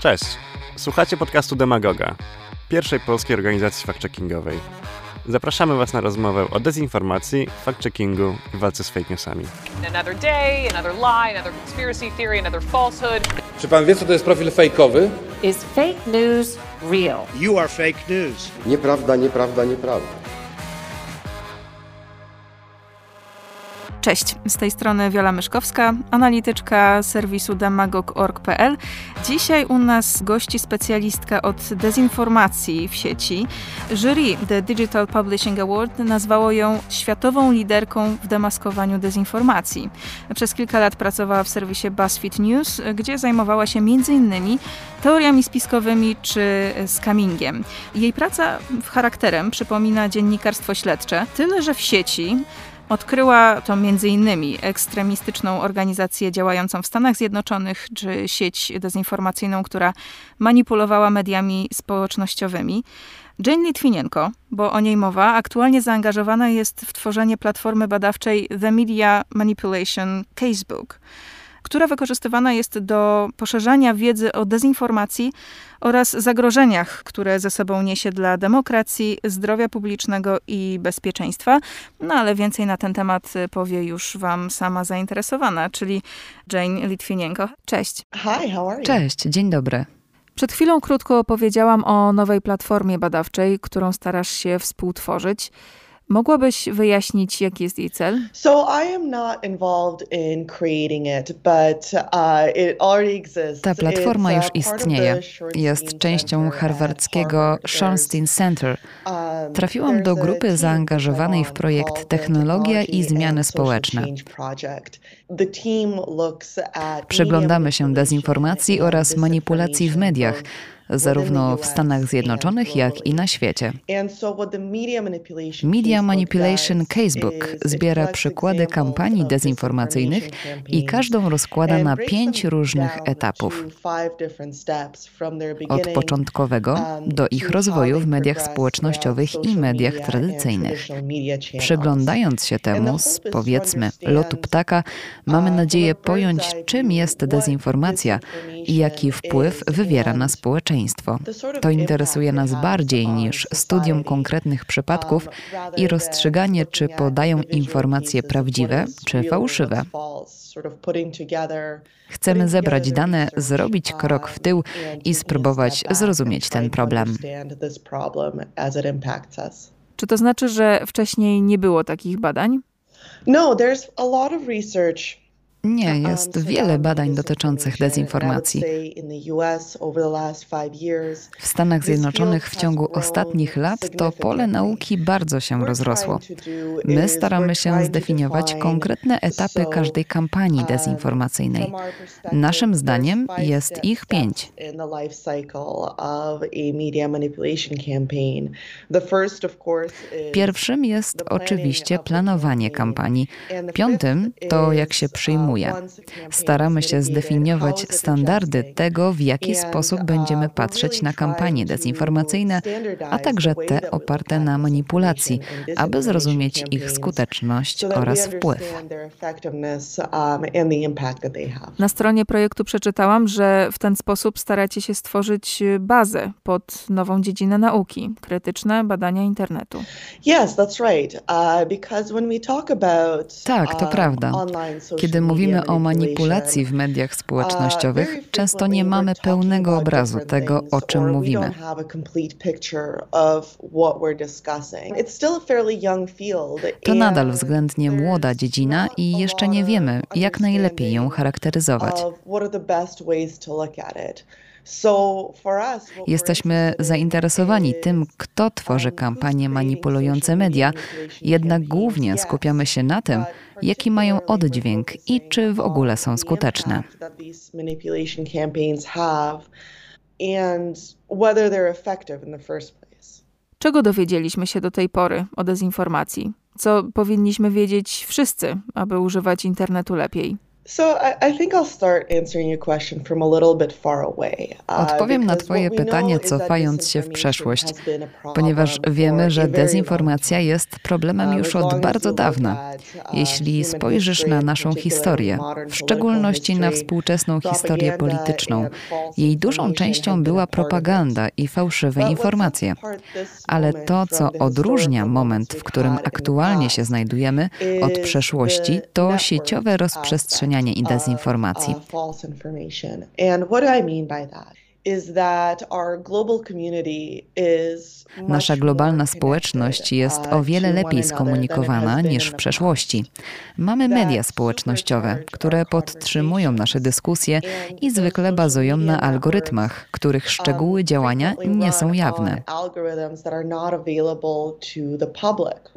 Cześć! Słuchacie podcastu Demagoga, pierwszej polskiej organizacji fact-checkingowej. Zapraszamy Was na rozmowę o dezinformacji, fact-checkingu i walce z fake newsami. Another day, another lie, another conspiracy theory, another falsehood. Czy pan wie, co to jest profil fejkowy? Is fake news real? You are fake news. Nieprawda, nieprawda, nieprawda. Cześć, z tej strony Wiola Myszkowska, analityczka serwisu demagog.org.pl. Dzisiaj u nas gości specjalistka od dezinformacji w sieci. Jury The Digital Publishing Award nazwało ją światową liderką w demaskowaniu dezinformacji. Przez kilka lat pracowała w serwisie BuzzFeed News, gdzie zajmowała się m.in. teoriami spiskowymi czy scammingiem. Jej praca charakterem przypomina dziennikarstwo śledcze, tyle że w sieci Odkryła to m.in. ekstremistyczną organizację działającą w Stanach Zjednoczonych, czy sieć dezinformacyjną, która manipulowała mediami społecznościowymi. Jane Litwinienko, bo o niej mowa, aktualnie zaangażowana jest w tworzenie platformy badawczej The Media Manipulation Casebook która wykorzystywana jest do poszerzania wiedzy o dezinformacji oraz zagrożeniach, które ze sobą niesie dla demokracji, zdrowia publicznego i bezpieczeństwa. No ale więcej na ten temat powie już Wam sama zainteresowana, czyli Jane Litwinienko. Cześć. Hi, how are you? Cześć, dzień dobry. Przed chwilą krótko opowiedziałam o nowej platformie badawczej, którą starasz się współtworzyć. Mogłabyś wyjaśnić, jaki jest jej cel? So I am not involved in creating it, but uh, it already exists. Ta platforma It's, już uh, istnieje. Jest częścią harvardzkiego Harvard. Shorenstein Center. Um, Trafiłam do grupy zaangażowanej w projekt Technologia i Zmiany Społeczne. Przyglądamy się dezinformacji oraz manipulacji w mediach, zarówno w Stanach Zjednoczonych, jak i na świecie. Media Manipulation Casebook zbiera przykłady kampanii dezinformacyjnych i każdą rozkłada na pięć różnych etapów. Od początkowego um, do ich rozwoju w mediach społecznościowych i mediach tradycyjnych. Przyglądając się temu z powiedzmy lotu ptaka, mamy nadzieję pojąć, czym jest dezinformacja i jaki wpływ wywiera na społeczeństwo. To interesuje nas bardziej niż studium konkretnych przypadków i rozstrzyganie, czy podają informacje prawdziwe czy fałszywe. Chcemy zebrać dane, zrobić krok w tył i spróbować zrozumieć ten problem. Czy to znaczy, że wcześniej nie było takich badań? No, there's a lot of research Nie, jest wiele badań dotyczących dezinformacji. W Stanach Zjednoczonych w ciągu ostatnich lat to pole nauki bardzo się rozrosło. My staramy się zdefiniować konkretne etapy każdej kampanii dezinformacyjnej. Naszym zdaniem jest ich pięć. Pierwszym jest oczywiście planowanie kampanii. Piątym to jak się przyjmuje. Staramy się zdefiniować standardy tego, w jaki sposób będziemy patrzeć na kampanie dezinformacyjne, a także te oparte na manipulacji, aby zrozumieć ich skuteczność oraz wpływ. Na stronie projektu przeczytałam, że w ten sposób staracie się stworzyć bazę pod nową dziedzinę nauki krytyczne badania internetu. Tak, to prawda. Kiedy mówimy o manipulacji w mediach społecznościowych, często nie mamy pełnego obrazu tego, o czym mówimy. To nadal względnie młoda dziedzina i jeszcze nie wiemy, jak najlepiej ją charakteryzować. Jesteśmy zainteresowani tym, kto tworzy kampanie manipulujące media, jednak głównie skupiamy się na tym, jaki mają oddźwięk i czy w ogóle są skuteczne. Czego dowiedzieliśmy się do tej pory o dezinformacji? Co powinniśmy wiedzieć wszyscy, aby używać internetu lepiej? Odpowiem na Twoje pytanie, cofając się w przeszłość, ponieważ wiemy, że dezinformacja jest problemem już od bardzo dawna. Jeśli spojrzysz na naszą historię, w szczególności na współczesną historię polityczną, jej dużą częścią była propaganda i fałszywe informacje. Ale to, co odróżnia moment, w którym aktualnie się znajdujemy, od przeszłości, to sieciowe rozprzestrzenianie i dezinformacji. Nasza globalna społeczność jest o wiele lepiej skomunikowana niż w przeszłości. Mamy media społecznościowe, które podtrzymują nasze dyskusje i zwykle bazują na algorytmach, których szczegóły działania nie są jawne.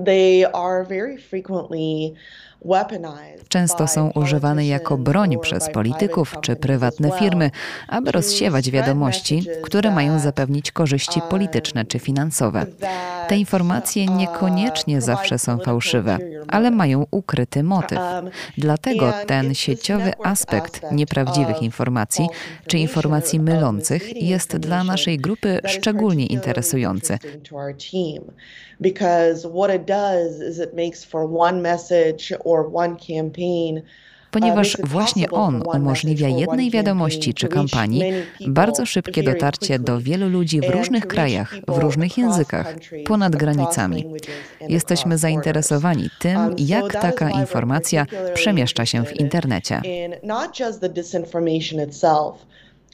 They are very frequently Często są używane jako broń przez polityków czy prywatne firmy, aby rozsiewać wiadomości, które mają zapewnić korzyści polityczne czy finansowe. Te informacje niekoniecznie zawsze są fałszywe, ale mają ukryty motyw. Dlatego ten sieciowy aspekt nieprawdziwych informacji czy informacji mylących jest dla naszej grupy szczególnie interesujący. Because what it does is it makes for one message or one campaign ponieważ właśnie on umożliwia jednej wiadomości czy kampanii bardzo szybkie dotarcie do wielu ludzi w różnych krajach, w różnych językach, ponad granicami. Jesteśmy zainteresowani tym, jak taka informacja przemieszcza się w internecie.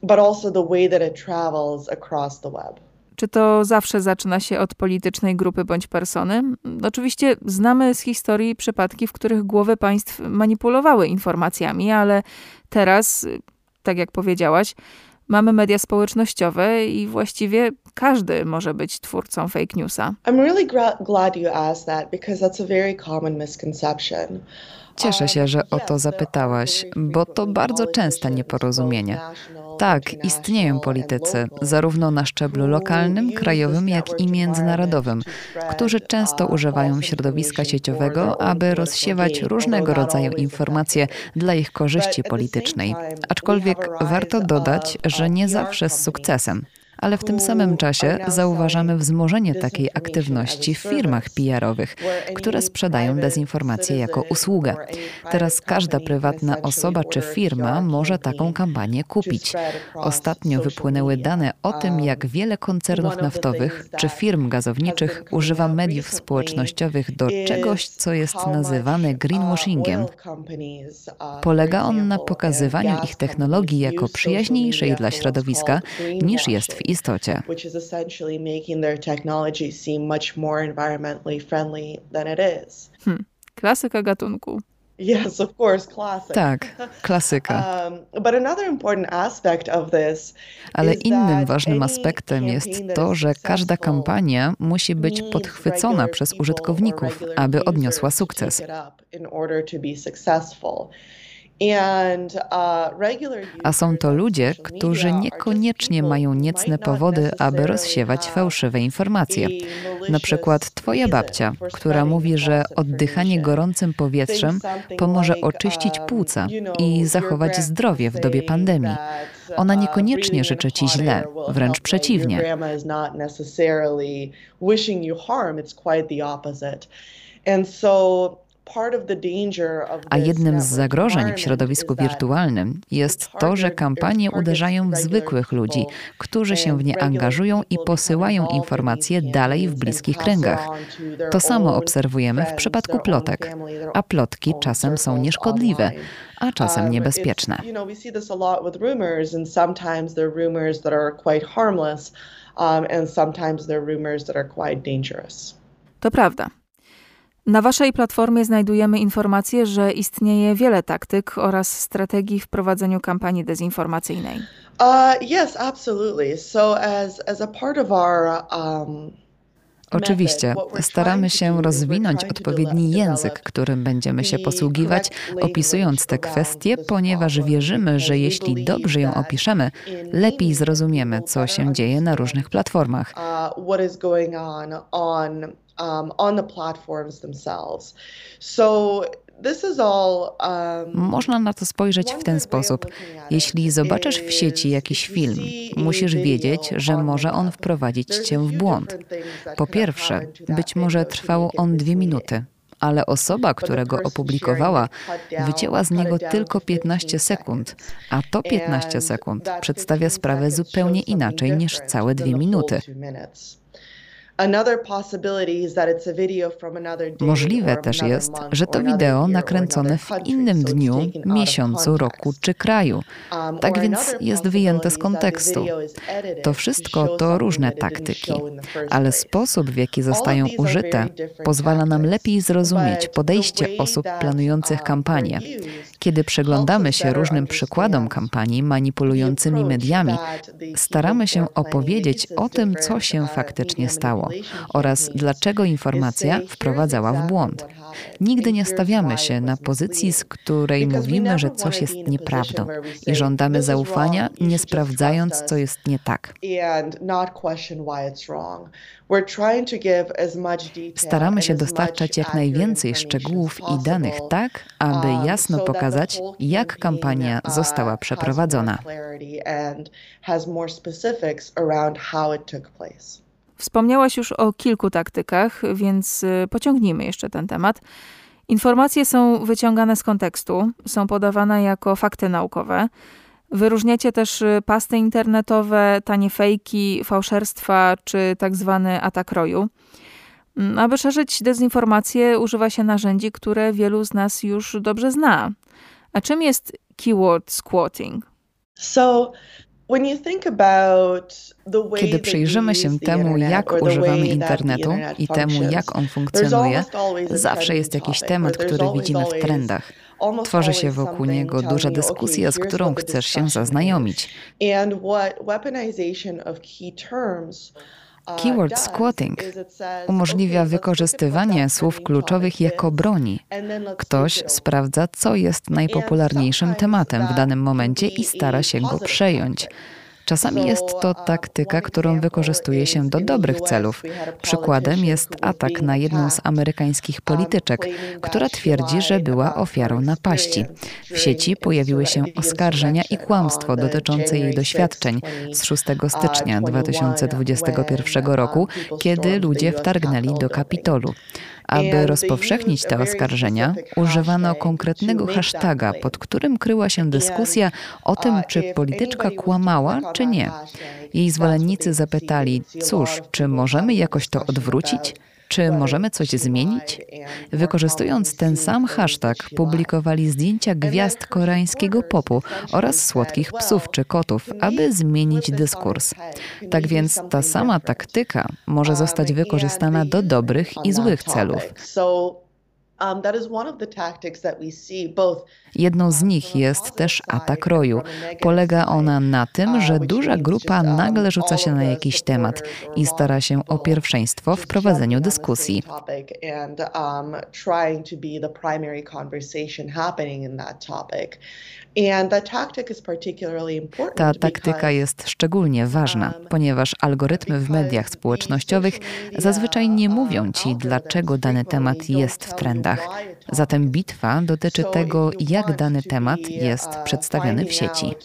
But also the way that it travels across the web. Czy to zawsze zaczyna się od politycznej grupy bądź persony? Oczywiście znamy z historii przypadki, w których głowy państw manipulowały informacjami, ale teraz, tak jak powiedziałaś, mamy media społecznościowe i właściwie każdy może być twórcą fake newsa. I'm really glad you asked that because that's a very common misconception. Cieszę się, że o to zapytałaś, bo to bardzo częste nieporozumienie. Tak, istnieją politycy, zarówno na szczeblu lokalnym, krajowym, jak i międzynarodowym, którzy często używają środowiska sieciowego, aby rozsiewać różnego rodzaju informacje dla ich korzyści politycznej. Aczkolwiek warto dodać, że nie zawsze z sukcesem ale w tym samym czasie zauważamy wzmożenie takiej aktywności w firmach PR-owych, które sprzedają dezinformację jako usługę. Teraz każda prywatna osoba czy firma może taką kampanię kupić. Ostatnio wypłynęły dane o tym, jak wiele koncernów naftowych czy firm gazowniczych używa mediów społecznościowych do czegoś, co jest nazywane greenwashingiem. Polega on na pokazywaniu ich technologii jako przyjaźniejszej dla środowiska niż jest w istocie. Which is essentially making their technology seem much more environmentally friendly than it is. Hmm. Klasyka gatunku. Yes, of course, classic. Tak, klasyka. Ale innym ważnym aspektem jest to, że każda kampania musi być podchwycona przez użytkowników, aby odniosła sukces. A są to ludzie, którzy niekoniecznie mają niecne powody, aby rozsiewać fałszywe informacje. Na przykład Twoja babcia, która mówi, że oddychanie gorącym powietrzem pomoże oczyścić płuca i zachować zdrowie w dobie pandemii. Ona niekoniecznie życzy Ci źle, wręcz przeciwnie. And so a jednym z zagrożeń w środowisku wirtualnym jest to, że kampanie uderzają w zwykłych ludzi, którzy się w nie angażują i posyłają informacje dalej w bliskich kręgach. To samo obserwujemy w przypadku plotek, a plotki czasem są nieszkodliwe, a czasem um, niebezpieczne. Um, to prawda. Na Waszej platformie znajdujemy informacje, że istnieje wiele taktyk oraz strategii w prowadzeniu kampanii dezinformacyjnej. Uh, yes, absolutely. So as, as a part of our um... Oczywiście, staramy się rozwinąć odpowiedni język, którym będziemy się posługiwać, opisując te kwestie, ponieważ wierzymy, że jeśli dobrze ją opiszemy, lepiej zrozumiemy, co się dzieje na różnych platformach. Um, on the platforms themselves. So Um, Można na to spojrzeć w ten sposób. Jeśli zobaczysz w sieci jakiś film, musisz wiedzieć, że może on wprowadzić cię w błąd. Po pierwsze, być może trwał on dwie minuty, ale osoba, która go opublikowała, wycięła z niego tylko 15 sekund, a to 15 sekund przedstawia sprawę zupełnie inaczej niż całe dwie minuty. Możliwe też jest, że to wideo nakręcone w innym dniu, miesiącu, roku czy kraju. Um, Tak więc jest wyjęte z kontekstu. To wszystko to różne taktyki, ale sposób, w jaki zostają użyte, pozwala nam lepiej zrozumieć podejście osób planujących um, kampanię. Kiedy przeglądamy się różnym przykładom kampanii manipulującymi mediami, staramy się opowiedzieć o tym, co się faktycznie stało oraz dlaczego informacja wprowadzała w błąd. Nigdy nie stawiamy się na pozycji, z której mówimy, że coś jest nieprawdą i żądamy zaufania, nie sprawdzając, co jest nie tak. Staramy się dostarczać jak najwięcej szczegółów i danych tak, aby jasno pokazać, jak kampania została przeprowadzona. Wspomniałaś już o kilku taktykach, więc y, pociągnijmy jeszcze ten temat. Informacje są wyciągane z kontekstu, są podawane jako fakty naukowe. Wyróżniacie też y, pasty internetowe, tanie fejki, fałszerstwa czy tak zwany atak roju. Mm, aby szerzyć dezinformację, używa się narzędzi, które wielu z nas już dobrze zna. A czym jest keyword squatting? So kiedy przyjrzymy się temu, jak używamy internetu i temu, jak on funkcjonuje, zawsze jest jakiś temat, który widzimy w trendach. Tworzy się wokół niego duża dyskusja, z którą chcesz się zaznajomić. Keyword squatting umożliwia wykorzystywanie słów kluczowych jako broni. Ktoś sprawdza, co jest najpopularniejszym tematem w danym momencie i stara się go przejąć. Czasami jest to taktyka, którą wykorzystuje się do dobrych celów. Przykładem jest atak na jedną z amerykańskich polityczek, która twierdzi, że była ofiarą napaści. W sieci pojawiły się oskarżenia i kłamstwo dotyczące jej doświadczeń z 6 stycznia 2021 roku, kiedy ludzie wtargnęli do Kapitolu. Aby rozpowszechnić te oskarżenia, używano konkretnego hashtaga, pod którym kryła się dyskusja o tym, czy polityczka kłamała, czy nie. Jej zwolennicy zapytali: Cóż, czy możemy jakoś to odwrócić? Czy możemy coś zmienić? Wykorzystując ten sam hashtag, publikowali zdjęcia gwiazd koreańskiego popu oraz słodkich psów czy kotów, aby zmienić dyskurs. Tak więc ta sama taktyka może zostać wykorzystana do dobrych i złych celów. Um, Jedną z nich jest też atak roju. Polega ona na tym, że duża grupa nagle rzuca się na jakiś temat i stara się o pierwszeństwo w prowadzeniu dyskusji. Ta taktyka jest szczególnie ważna, ponieważ algorytmy w mediach społecznościowych zazwyczaj nie mówią ci, dlaczego dany temat jest w trendach. Zatem bitwa dotyczy tego, jak dany temat jest przedstawiony w sieci.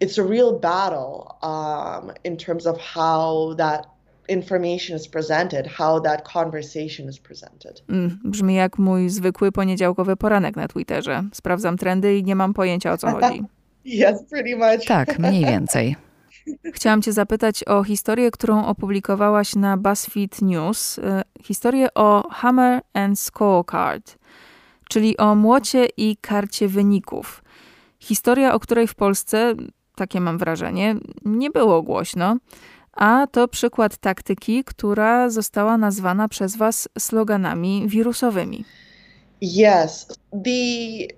It's a real battle um, in terms of how that information is presented, how that conversation is presented. Mm, brzmi jak mój zwykły poniedziałkowy poranek na Twitterze. Sprawdzam trendy i nie mam pojęcia o co chodzi. yes, pretty much. Tak, mniej więcej. Chciałam Cię zapytać o historię, którą opublikowałaś na BuzzFeed News. E, historię o Hammer and Scorecard, czyli o młocie i karcie wyników. Historia, o której w Polsce, takie mam wrażenie, nie było głośno, a to przykład taktyki, która została nazwana przez Was sloganami wirusowymi. Yes, the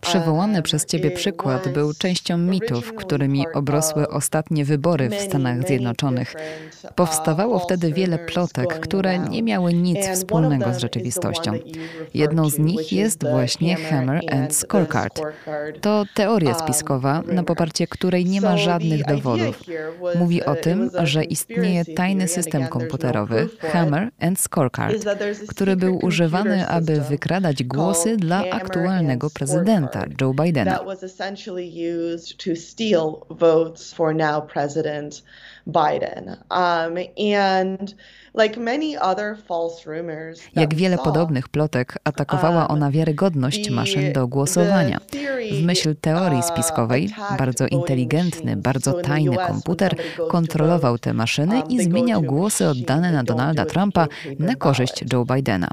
Przywołany przez Ciebie przykład był częścią mitów, którymi obrosły ostatnie wybory w Stanach Zjednoczonych. Powstawało wtedy wiele plotek, które nie miały nic wspólnego z rzeczywistością. Jedną z nich jest właśnie Hammer and Scorecard. To teoria spiskowa, na poparcie której nie ma żadnych dowodów. Mówi o tym, że istnieje tajny system komputerowy Hammer and Scorecard, który był używany, aby wykradać głosy dla aktualnego prezydenta Joe Bidena. Biden. Um, and jak wiele podobnych plotek, atakowała ona wiarygodność maszyn do głosowania. W myśl teorii spiskowej, bardzo inteligentny, bardzo tajny komputer kontrolował te maszyny um, i zmieniał głosy oddane na Donalda Trumpa na korzyść Joe Bidena.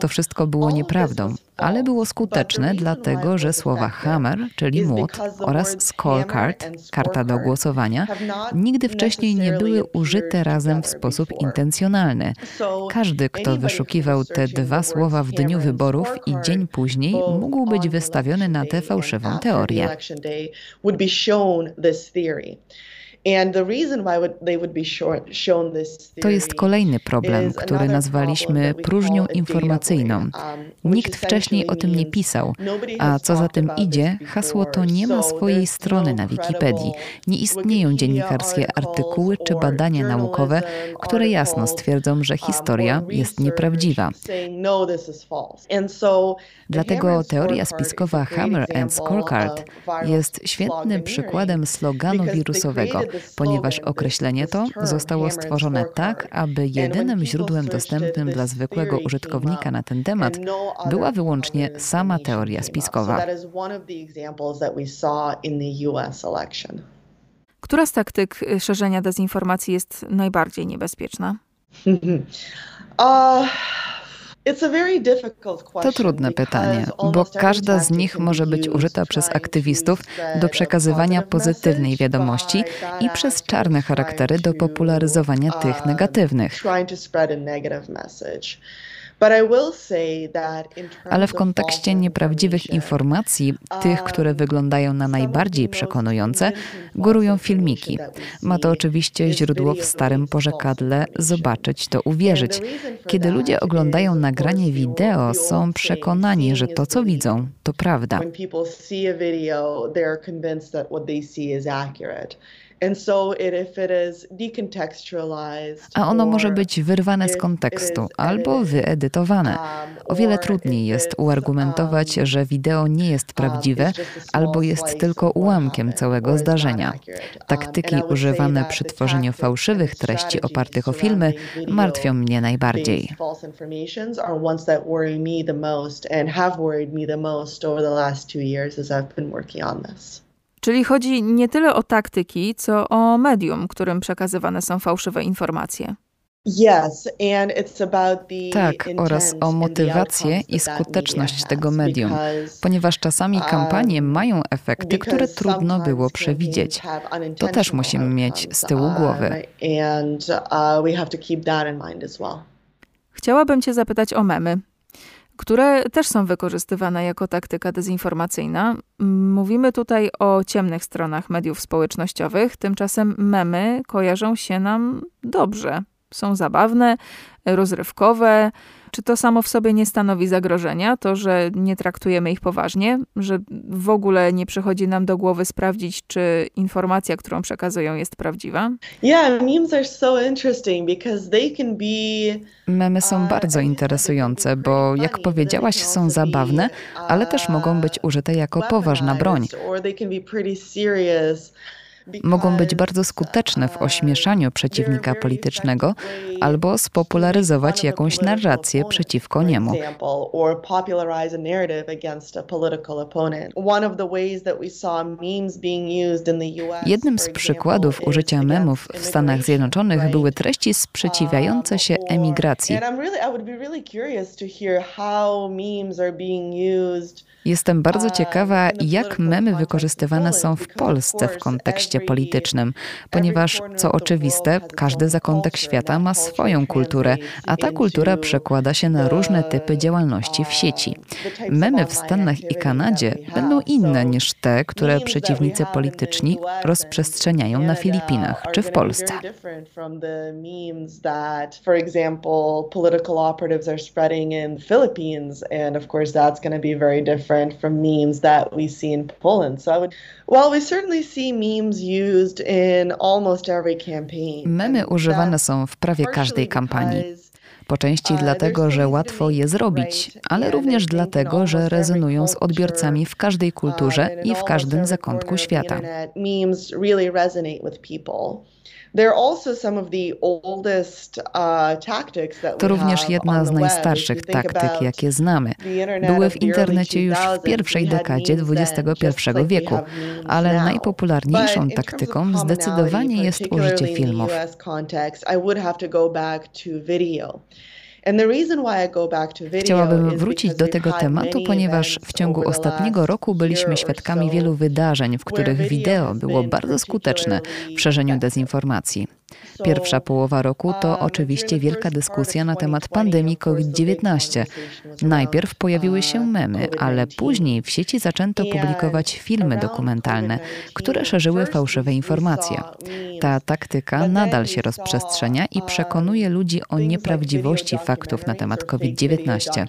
To wszystko było nieprawdą, ale było skuteczne, dlatego że słowa hammer, czyli młot, oraz scorecard, karta do głosowania, nigdy wcześniej nie były użyte razem w sposób intencjonalny. Każdy, kto wyszukiwał te dwa słowa w dniu wyborów i dzień później, mógł być wystawiony na tę fałszywą teorię. To jest kolejny problem, który nazwaliśmy próżnią informacyjną. Um, Nikt wcześniej o tym nie pisał, a co za tym idzie, hasło to nie ma swojej strony na Wikipedii. Nie istnieją dziennikarskie artykuły czy badania naukowe, które jasno stwierdzą, że um, historia jest nieprawdziwa. Dlatego teoria spiskowa Hammer and Scorecard jest świetnym przykładem sloganu wirusowego, ponieważ określenie to zostało stworzone tak, aby jedynym źródłem dostępnym dla zwykłego użytkownika na ten temat była wyłącznie sama teoria spiskowa. Która z taktyk szerzenia dezinformacji jest najbardziej niebezpieczna? uh... To trudne pytanie, bo każda z nich może być użyta przez aktywistów do przekazywania pozytywnej wiadomości i przez czarne charaktery do popularyzowania tych um, negatywnych. Ale w kontekście nieprawdziwych informacji, tych, które um, wyglądają na najbardziej przekonujące, górują filmiki. Ma to oczywiście źródło w starym porzekadle zobaczyć to uwierzyć. Kiedy ludzie oglądają nagranie wideo, są przekonani, że to, co widzą, to prawda. A ono może być wyrwane z kontekstu albo wyedytowane. Um, o wiele trudniej jest uargumentować, um, że wideo nie jest um, prawdziwe albo jest tylko ułamkiem całego zdarzenia. Taktyki używane przy tworzeniu fałszywych treści opartych o filmy martwią mnie najbardziej. Czyli chodzi nie tyle o taktyki, co o medium, którym przekazywane są fałszywe informacje. Tak, oraz o motywację i skuteczność tego medium, ponieważ czasami um, kampanie mają efekty, które trudno było przewidzieć. To też musimy mieć z tyłu głowy. Uh, Chciałabym Cię zapytać o memy które też są wykorzystywane jako taktyka dezinformacyjna. Mówimy tutaj o ciemnych stronach mediów społecznościowych, tymczasem memy kojarzą się nam dobrze. Są zabawne, rozrywkowe. Czy to samo w sobie nie stanowi zagrożenia, to że nie traktujemy ich poważnie, że w ogóle nie przychodzi nam do głowy sprawdzić, czy informacja, którą przekazują, jest prawdziwa? Memy są uh, bardzo interesujące, bo jak powiedziałaś, są zabawne, ale też mogą być użyte jako poważna broń mogą być bardzo skuteczne w ośmieszaniu przeciwnika politycznego albo spopularyzować jakąś narrację przeciwko niemu. Jednym z przykładów użycia memów w Stanach Zjednoczonych były treści sprzeciwiające się emigracji. Jestem bardzo ciekawa, jak memy wykorzystywane są w Polsce w kontekście politycznym, ponieważ, co oczywiste, każdy zakątek świata ma swoją kulturę, a ta kultura przekłada się na różne typy działalności w sieci. Memy w Stanach i Kanadzie będą inne niż te, które przeciwnicy polityczni rozprzestrzeniają na Filipinach czy w Polsce. I memes Memy używane są w prawie każdej kampanii. Po części dlatego, że łatwo je zrobić, ale również dlatego, że rezonują z odbiorcami w każdej kulturze i w każdym zakątku świata. To również jedna z najstarszych taktyk, jakie znamy. Były w internecie już w pierwszej dekadzie XXI wieku, ale najpopularniejszą taktyką zdecydowanie jest użycie filmów. Chciałabym wrócić do tego tematu, ponieważ w ciągu ostatniego roku byliśmy świadkami wielu wydarzeń, w których wideo było bardzo skuteczne w szerzeniu dezinformacji. Pierwsza połowa roku to um, oczywiście wielka dyskusja na temat pandemii COVID-19. Najpierw pojawiły się um, memy, ale później w sieci zaczęto publikować filmy dokumentalne, które szerzyły fałszywe informacje. Ta taktyka nadal się rozprzestrzenia i um, przekonuje ludzi o nieprawdziwości faktów na temat COVID-19.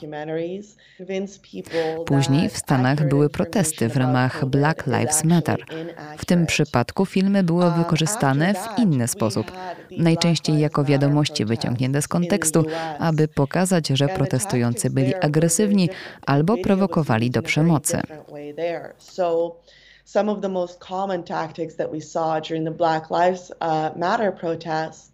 Później w Stanach były protesty w ramach Black Lives Matter. W tym przypadku filmy były wykorzystane w inny sposób najczęściej jako wiadomości wyciągnięte z kontekstu, aby pokazać, że protestujący byli agresywni albo prowokowali do przemocy. Some of the most common tactics that we saw during the Black Lives uh, Matter protests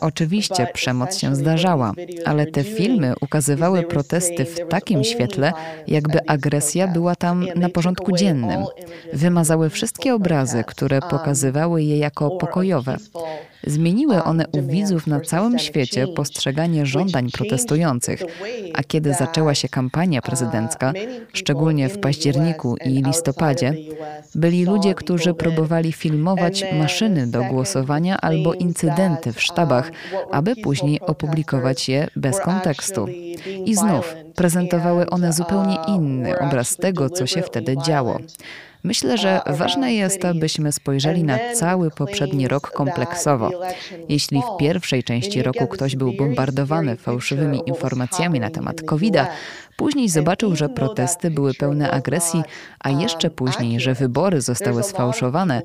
Oczywiście przemoc się zdarzała, ale te filmy ukazywały protesty w takim świetle, jakby agresja była tam na porządku dziennym. Wymazały wszystkie obrazy, które um, pokazywały je jako pokojowe. Zmieniły one u widzów na całym świecie postrzeganie żądań protestujących, a kiedy zaczęła się kampania prezydencka, szczególnie w październiku i listopadzie, byli ludzie, którzy próbowali filmować maszyny do głosowania albo incydenty w sztabach, aby później opublikować je bez kontekstu. I znów prezentowały one zupełnie inny obraz tego, co się wtedy działo. Myślę, że ważne jest, abyśmy spojrzeli na cały poprzedni rok kompleksowo. Jeśli w pierwszej części roku ktoś był bombardowany fałszywymi informacjami na temat COVID-a, Później zobaczył, że protesty były pełne agresji, a jeszcze później, że wybory zostały sfałszowane,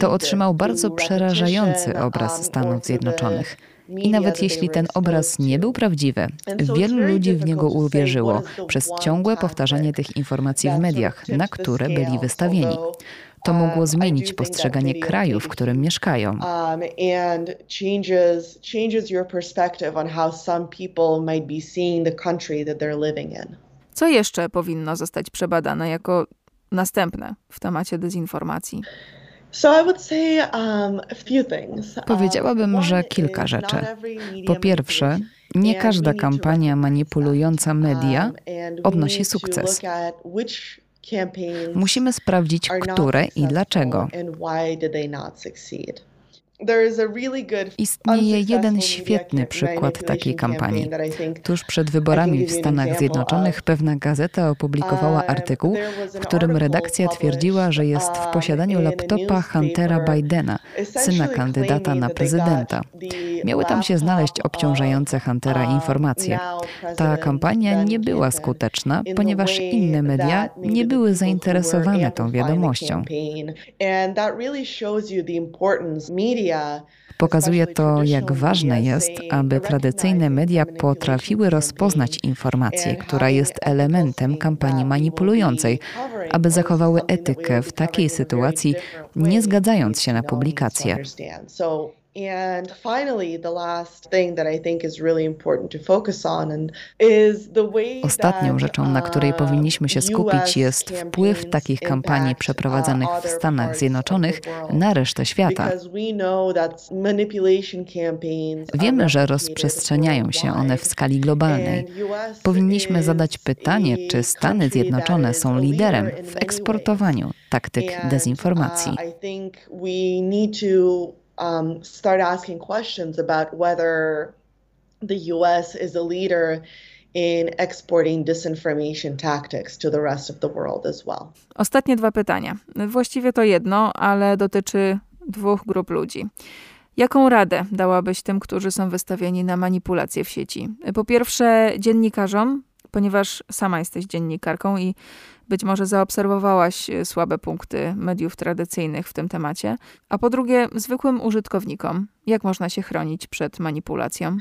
to otrzymał bardzo przerażający obraz Stanów Zjednoczonych. I nawet jeśli ten obraz nie był prawdziwy, wielu ludzi w niego uwierzyło przez ciągłe powtarzanie tych informacji w mediach, na które byli wystawieni. To mogło um, zmienić postrzeganie kraju, w którym mieszkają. Um, Co jeszcze powinno zostać przebadane jako następne w temacie dezinformacji? Um, Powiedziałabym, że kilka rzeczy. Po pierwsze, nie każda kampania manipulująca media odnosi sukces. Musimy sprawdzić, które i dlaczego. Istnieje jeden świetny przykład takiej kampanii. Tuż przed wyborami w Stanach Zjednoczonych pewna gazeta opublikowała um, artykuł, w którym redakcja twierdziła, że jest w posiadaniu um, laptopa Huntera Bidena, syna kandydata na prezydenta. Miały tam się znaleźć obciążające Huntera informacje. Ta kampania nie była skuteczna, ponieważ inne media nie były zainteresowane tą wiadomością. Pokazuje to, jak ważne jest, aby tradycyjne media potrafiły rozpoznać informację, która jest elementem kampanii manipulującej, aby zachowały etykę w takiej sytuacji, nie zgadzając się na publikację. And finally, the last thing that I think is really important to focus on and is the way Ostatnią rzeczą, na której uh, powinniśmy się skupić, jest wpływ takich kampanii przeprowadzanych w Stanach Zjednoczonych na resztę świata. Wiemy, że rozprzestrzeniają się one w skali globalnej. Powinniśmy zadać pytanie, czy Stany Zjednoczone są liderem w eksportowaniu taktyk dezinformacji. Um, start asking questions about whether the US is a leader in exporting disinformation tactics to the rest of the world as well. Ostatnie dwa pytania. Właściwie to jedno, ale dotyczy dwóch grup ludzi. Jaką radę dałabyś tym, którzy są wystawieni na manipulacje w sieci? Po pierwsze, dziennikarzom, ponieważ sama jesteś dziennikarką i być może zaobserwowałaś e, słabe punkty mediów tradycyjnych w tym temacie. A po drugie, zwykłym użytkownikom, jak można się chronić przed manipulacją?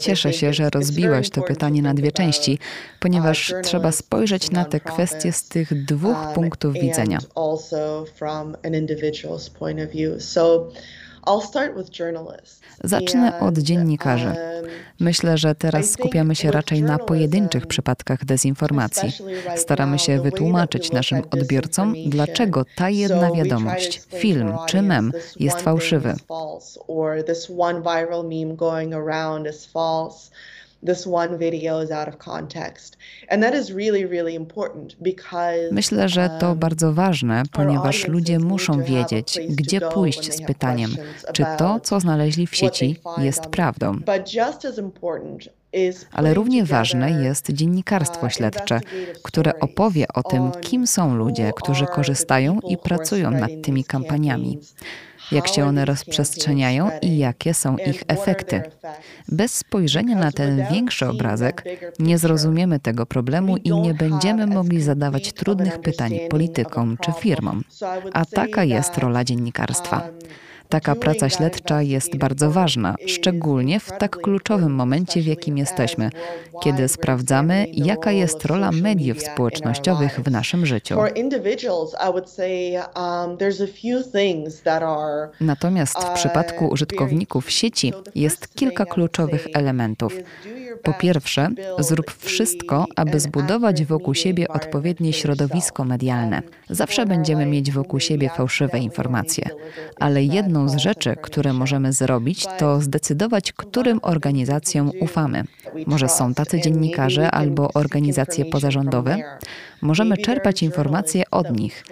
Cieszę się, że rozbiłaś to pytanie na dwie części, ponieważ trzeba spojrzeć na te kwestie z tych dwóch um, punktów widzenia. Zacznę od dziennikarzy. Um, Myślę, że teraz skupiamy się raczej na pojedynczych przypadkach dezinformacji. Staramy się wytłumaczyć naszym odbiorcom, dlaczego ta jedna wiadomość, film czy mem jest fałszywy this one video is out of context. And that is really, really important because Myślę, że to um, bardzo ważne, ponieważ ludzie muszą wiedzieć, gdzie pójść z pytaniem, czy to, co znaleźli w sieci, jest prawdą. Ale równie ważne jest dziennikarstwo uh, śledcze, które opowie o tym, kim są ludzie, którzy korzystają i pracują nad tymi kampaniami jak się one rozprzestrzeniają i jakie są ich efekty. Bez spojrzenia na ten większy obrazek nie zrozumiemy tego problemu i nie będziemy mogli zadawać trudnych pytań politykom czy firmom. A taka jest rola dziennikarstwa. Taka praca śledcza jest bardzo ważna, szczególnie w tak kluczowym momencie, w jakim jesteśmy, kiedy sprawdzamy, jaka jest rola mediów społecznościowych w naszym życiu. Natomiast w przypadku użytkowników sieci jest kilka kluczowych elementów. Po pierwsze, zrób wszystko, aby zbudować wokół siebie odpowiednie środowisko medialne. Zawsze będziemy mieć wokół siebie fałszywe informacje, ale jedną z rzeczy, które możemy zrobić, to zdecydować, którym organizacjom ufamy. Może są tacy dziennikarze albo organizacje pozarządowe. Możemy czerpać informacje od nich.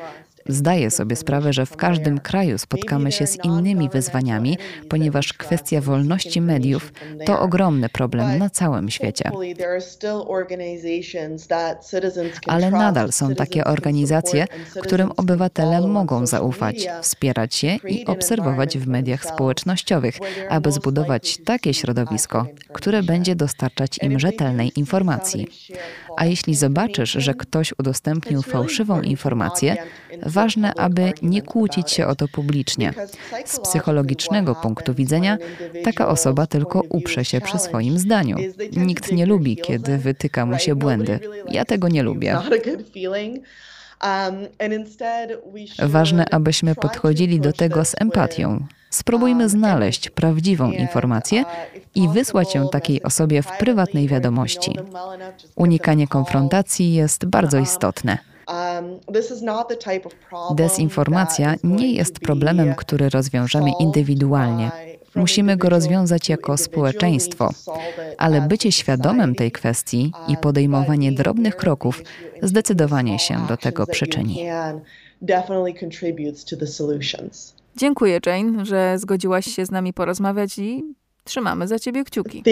Zdaję sobie sprawę, że w każdym kraju spotkamy się z innymi wyzwaniami, ponieważ kwestia wolności mediów to ogromny problem na całym świecie. Ale nadal są takie organizacje, którym obywatele mogą zaufać, wspierać je i obserwować w mediach społecznościowych, aby zbudować takie środowisko, które będzie dostarczać im rzetelnej informacji. A jeśli zobaczysz, że ktoś udostępnił fałszywą informację, ważne, aby nie kłócić się o to publicznie. Z psychologicznego punktu widzenia taka osoba tylko uprze się przy swoim zdaniu. Nikt nie lubi, kiedy wytyka mu się błędy. Ja tego nie lubię. Ważne, abyśmy podchodzili do tego z empatią. Spróbujmy znaleźć prawdziwą informację i wysłać ją takiej osobie w prywatnej wiadomości. Unikanie konfrontacji jest bardzo istotne. Dezinformacja nie jest problemem, który rozwiążemy indywidualnie. Musimy go rozwiązać jako społeczeństwo, ale bycie świadomym tej kwestii i podejmowanie drobnych kroków zdecydowanie się do tego przyczyni. Dziękuję, Jane, że zgodziłaś się z nami porozmawiać i trzymamy za ciebie kciuki.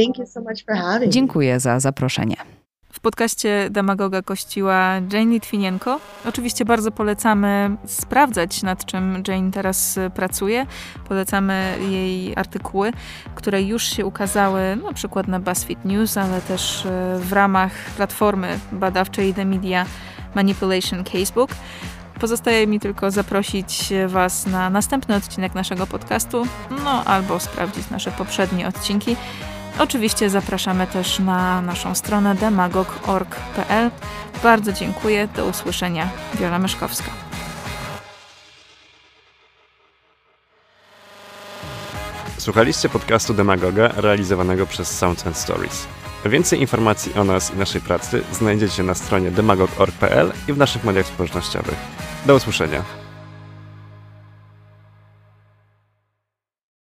Dziękuję za zaproszenie. W podcaście Demagoga kościła Jane Litwinienko. Oczywiście bardzo polecamy sprawdzać, nad czym Jane teraz pracuje. Polecamy jej artykuły, które już się ukazały, na przykład na BuzzFeed News, ale też e, w ramach platformy badawczej The Media Manipulation Casebook. Pozostaje mi tylko zaprosić Was na następny odcinek naszego podcastu, no albo sprawdzić nasze poprzednie odcinki. Oczywiście zapraszamy też na naszą stronę demagog.org.pl. Bardzo dziękuję, do usłyszenia. Wiola Myszkowska. Słuchaliście podcastu Demagoga realizowanego przez Sounds and Stories. Więcej informacji o nas i naszej pracy znajdziecie na stronie demagog.org.pl i w naszych mediach społecznościowych. Do usłyszenia.